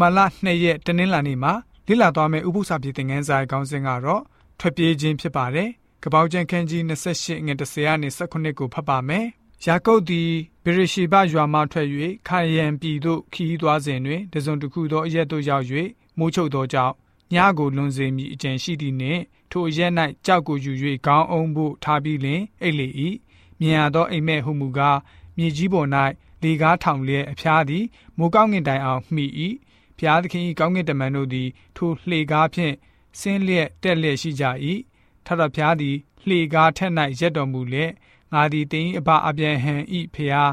ဘာလ2ရက်တနင်္လာနေ့မှာလေ့လာသွားမယ့်ဥပုသ္စာပြေသင်ခန်းစာခေါင်းစဉ်ကတော့ထွက်ပြေးခြင်းဖြစ်ပါတယ်။ကပောက်ကျန်ခန်းကြီး28ငွေ30ကနေ18ကိုဖတ်ပါမယ်။ယာကုပ်သည်ဗေရရှိဘရွာမှထွက်၍ခါယန်ပြည်သို့ခီးသွားစဉ်တွင်တစုံတစ်ခုသောအရက်သို့ရောက်၍မိုးချုပ်သောကြောင့်ညကိုလွန်စေမိအကြံရှိသည်နှင့်ထိုအရက်၌ကြောက်ကိုယူ၍ခေါင်းအုံးဖို့ထားပြီးလင်အိတ်လေ၏မြင်ရသောအိမ်မက်ဟုမူကားမြေကြီးပေါ်၌ လေကားထောင်လျက်အဖျားသည်မိုးကောင်းငင်တိုင်အောင်မှီ၏ဖျားသခင်၏ကောင်းကင်တမန်တို့သည်ထိုလှေကားဖြင့်ဆင်းလျက်တက်လျက်ရှိကြ၏ထထဖျားသည်လှေကားထက်၌ရက်တော်မူလျက်ငါသည်တင်းအဘအပြန်ဟံဤဖျား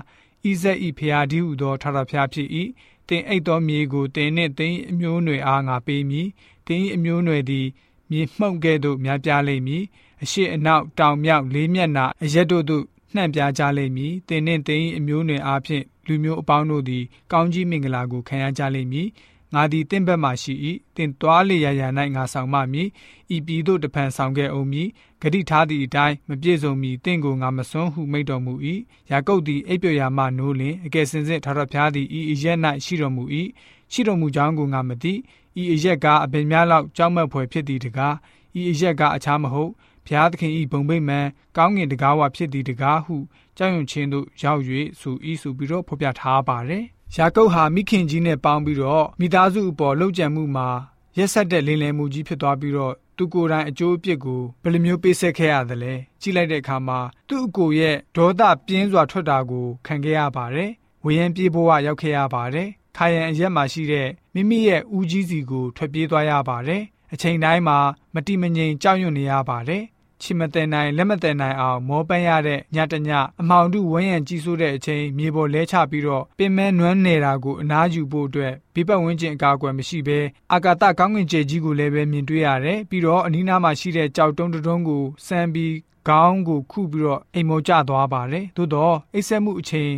ဣဇက်ဤဖျားဒီဟုသောထထဖျားဖြစ်၏တင်အိတ်သောမြေကိုတင်နှင့်တင်အမျိုးနွယ်အားငါပေးမည်တင်အမျိုးနွယ်သည်မြေမှုန့်ကဲ့သို့များပြားလိမ့်မည်အရှိအနောက်တောင်မြောက်လေးမျက်နှာအရက်တို့သို့ နှံ့ပြားကြလိမ့်မည်တင်နှင့်တင်အမျိုးနွယ်အားဖြင့်လူမျိုးအပေါင်းတို့သည်ကောင်းကြီးမင်္ဂလာကိုခံရကြလိမ့်မည်ငါသည်တင့်ဘက်မှရှိ၏တင်သွားလေရာရာ၌ငါဆောင်မမည်ဤပြည်သို့တဖန်ဆောင်ခဲ့အောင်မည်ဂတိထားသည့်အတိုင်းမပြည့်စုံမီတင့်ကိုငါမစွန်းဟုမိန့်တော်မူ၏ယာကုပ်သည်အိပ်ပျော်ရာမှနိုးလင်အကယ်စင်စစ်ထာဝရဘုရားသည်ဤအရက်၌ရှိတော်မူ၏ရှိတော်မူကြောင်းကိုငါမသိဤအရက်ကားအပင်များလောက်ကြောက်မက်ဖွယ်ဖြစ်သည်တကားဤအရက်ကားအခြားမဟုတ် ဘုရားသခင်ဤဘုံဗိမှန်ကောင်းငင်တကားဝဖြစ်သည်တကားဟုကြောက်ရွံ့ခြင်းသို့ရောက်၍ဆိုဤဆိုပြီးတော့ဖော်ပြထားပါတယ်ယာကုပ်ဟာမိခင်ကြီးနဲ့ပေါင်းပြီးတော့မိသားစုအပေါ်လှုပ်ကြံမှုမှာရက်ဆက်တဲ့လင်းလယ်မှုကြီးဖြစ်သွားပြီးတော့သူကိုယ်တိုင်အကျိုးအပြစ်ကိုဘယ်လိုမျိုးပေးဆက်ခဲ့ရသလဲကြည့်လိုက်တဲ့အခါမှာသူ့အကိုရဲ့ဒေါသပြင်းစွာထွက်တာကိုခံခဲ့ရပါတယ်ဝေယံပြေးဘဝရောက်ခဲ့ရပါတယ်ခါရန်အရက်မှာရှိတဲ့မိမိရဲ့ဦးကြီးစီကိုထွက်ပြေးသွားရပါတယ်အချိန်တိုင်းမှာမတိမငြိမ်ကြောက်ရွံ့နေရပါတယ် ချီမတဲ့နိုင်လက်မတဲ့နိုင်အောင်မောပန်းရတဲ့ညတညအမောင်တုဝန်းရံကြီးစိုးတဲ့အချိန်မြေပေါ်လဲချပြီးတော့ပင်မဲနွမ်းနေတာကိုအနားယူဖို့အတွက်ဘေးပတ်ဝန်းကျင်အကာအကွယ်မရှိဘဲအာကာသကောင်းကင်ကျယ်ကြီးကိုလည်းပဲမြင်တွေ့ရတယ်ပြီးတော့အနီးနားမှာရှိတဲ့ကြောက်တုံးတုံးကိုစမ်းပြီးခေါင်းကိုခုပြီးတော့အိမ်မောကျသွားပါတယ်သို့တော့အိပ်ဆက်မှုအချိန်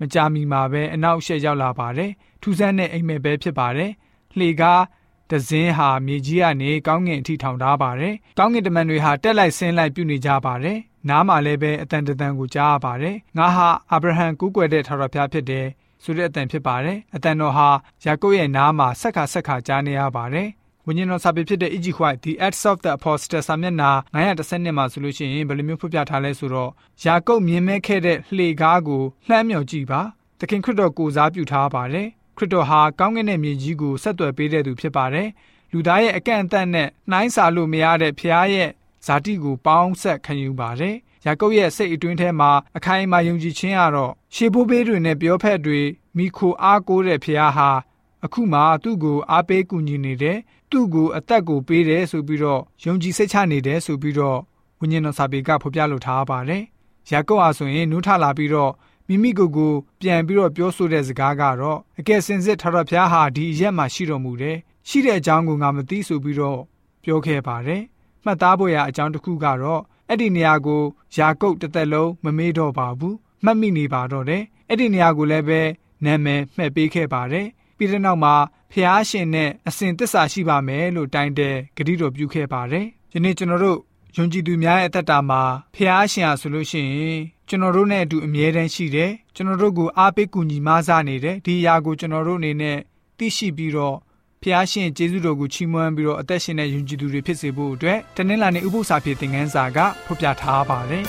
မကြာမီမှာပဲအနောက်ရှက်ရောက်လာပါတယ်ထူးဆန်းတဲ့အိမ်မက်ပဲဖြစ်ပါတယ်လှေကား တစင်းဟာမြေကြီးကနေကောင်းကင်အထိထောင်ထားပါတယ်။ကောင်းကင်တမန်တွေဟာတက်လိုက်ဆင်းလိုက်ပြုနေကြပါတယ်။နားမှာလည်းပဲအတန်တန်ကိုကြားရပါတယ်။ငါဟာအာဗြဟံကူးကွယ်တဲ့ထာဝရဘုရားဖြစ်တယ်ဆိုတဲ့အတန်ဖြစ်ပါတယ်။အတန်တော်ဟာယာကုပ်ရဲ့နားမှာဆက်ခါဆက်ခါကြားနေရပါတယ်။ဝိညာဉ်တော်စာပေဖြစ်တဲ့ E.G. White The Acts of the Apostles စာမျက်နှာ912မှာဆိုလို့ရှိရင်ဘယ်လိုမျိုးဖော်ပြထားလဲဆိုတော့ယာကုပ်မြင်မဲ့ခဲ့တဲ့လှေကားကိုလှမ်းမြော်ကြည့်ပါ။သခင်ခရစ်တော်ကိုစားပြုထားပါတယ် ခရစ်တော်ဟာကောင်းကင်ရဲ့မြေကြီးကိုဆက်သွယ်ပေးတဲ့သူဖြစ်ပါတယ်။လူသားရဲ့အကန့်အသတ်နဲ့နှိုင်းစာလို့မရတဲ့ဖခင်ရဲ့ဇာတိကိုပေါင်းဆက်ခံယူပါတယ်။ယာကုပ်ရဲ့စိတ်အတွင်းထဲမှာအခိုင်အမာယုံကြည်ခြင်းကတော့ရှေးဘိုးဘေးတွေနဲ့ပြောဖက်တွေမိခိုအားကိုးတဲ့ဖခင်ဟာအခုမှသူ့ကိုအားပေးကူညီနေတယ်။သူ့ကိုအသက်ကိုပေးတယ်ဆိုပြီးတော့ယုံကြည်စိတ်ချနေတယ်ဆိုပြီးတော့ဝိညာဉ်တော်စာပေကဖော်ပြလိုထားပါတယ်။ယာကုပ်ဟာဆိုရင်နုထလာပြီးတော့ မိမိကိုယ်ကိုပြန်ပြီးတော့ပြောဆိုတဲ့စကားကတော့အကယ်စင်စစ်ထာဝရဘုရားဟာဒီအရက်မှာရှိတော်မူတယ်ရှိတဲ့အကြောင်းကိုငါမသိဆိုပြီးတော့ပြောခဲ့ပါတယ်မှတ်သားဖို့ရအကြောင်းတစ်ခုကတော့အဲ့ဒီနေရာကိုယာကုပ်တစ်သက်လုံးမမေ့တော့ပါဘူးမှတ်မိနေပါတော့တယ်အဲ့ဒီနေရာကိုလည်းပဲနာမည်မှတ်ပေးခဲ့ပါတယ်ပြီးတဲ့နောက်မှာဖျားရှင်နဲ့အစဉ်တစ္ဆာရှိပါမယ်လို့တိုင်တဲ့ဂတိတော်ပြုခဲ့ပါတယ်ယနေ့ကျွန်တော်တို့ ယုံကြည်သူများရဲ့အသက်တာမှာဖျားရှင်ဟာဆိုလို့ရှိရင်ကျွန်တော်တို့နဲ့အတူအမြဲတမ်းရှိတယ်ကျွန်တော်တို့ကိုအားပေးကူညီမဆနေတယ်ဒီအရာကိုကျွန်တော်တို့အနေနဲ့သိရှိပြီးတော့ဖျားရှင်ကျေးဇူးတော်ကိုချီးမွမ်းပြီးတော့အသက်ရှင်တဲ့ယုံကြည်သူတွေဖြစ်စေဖို့အတွက်တနင်္လာနေ့ဥပုသ္စာပြေသင်ခန်းစာကဖော်ပြထားပါတယ်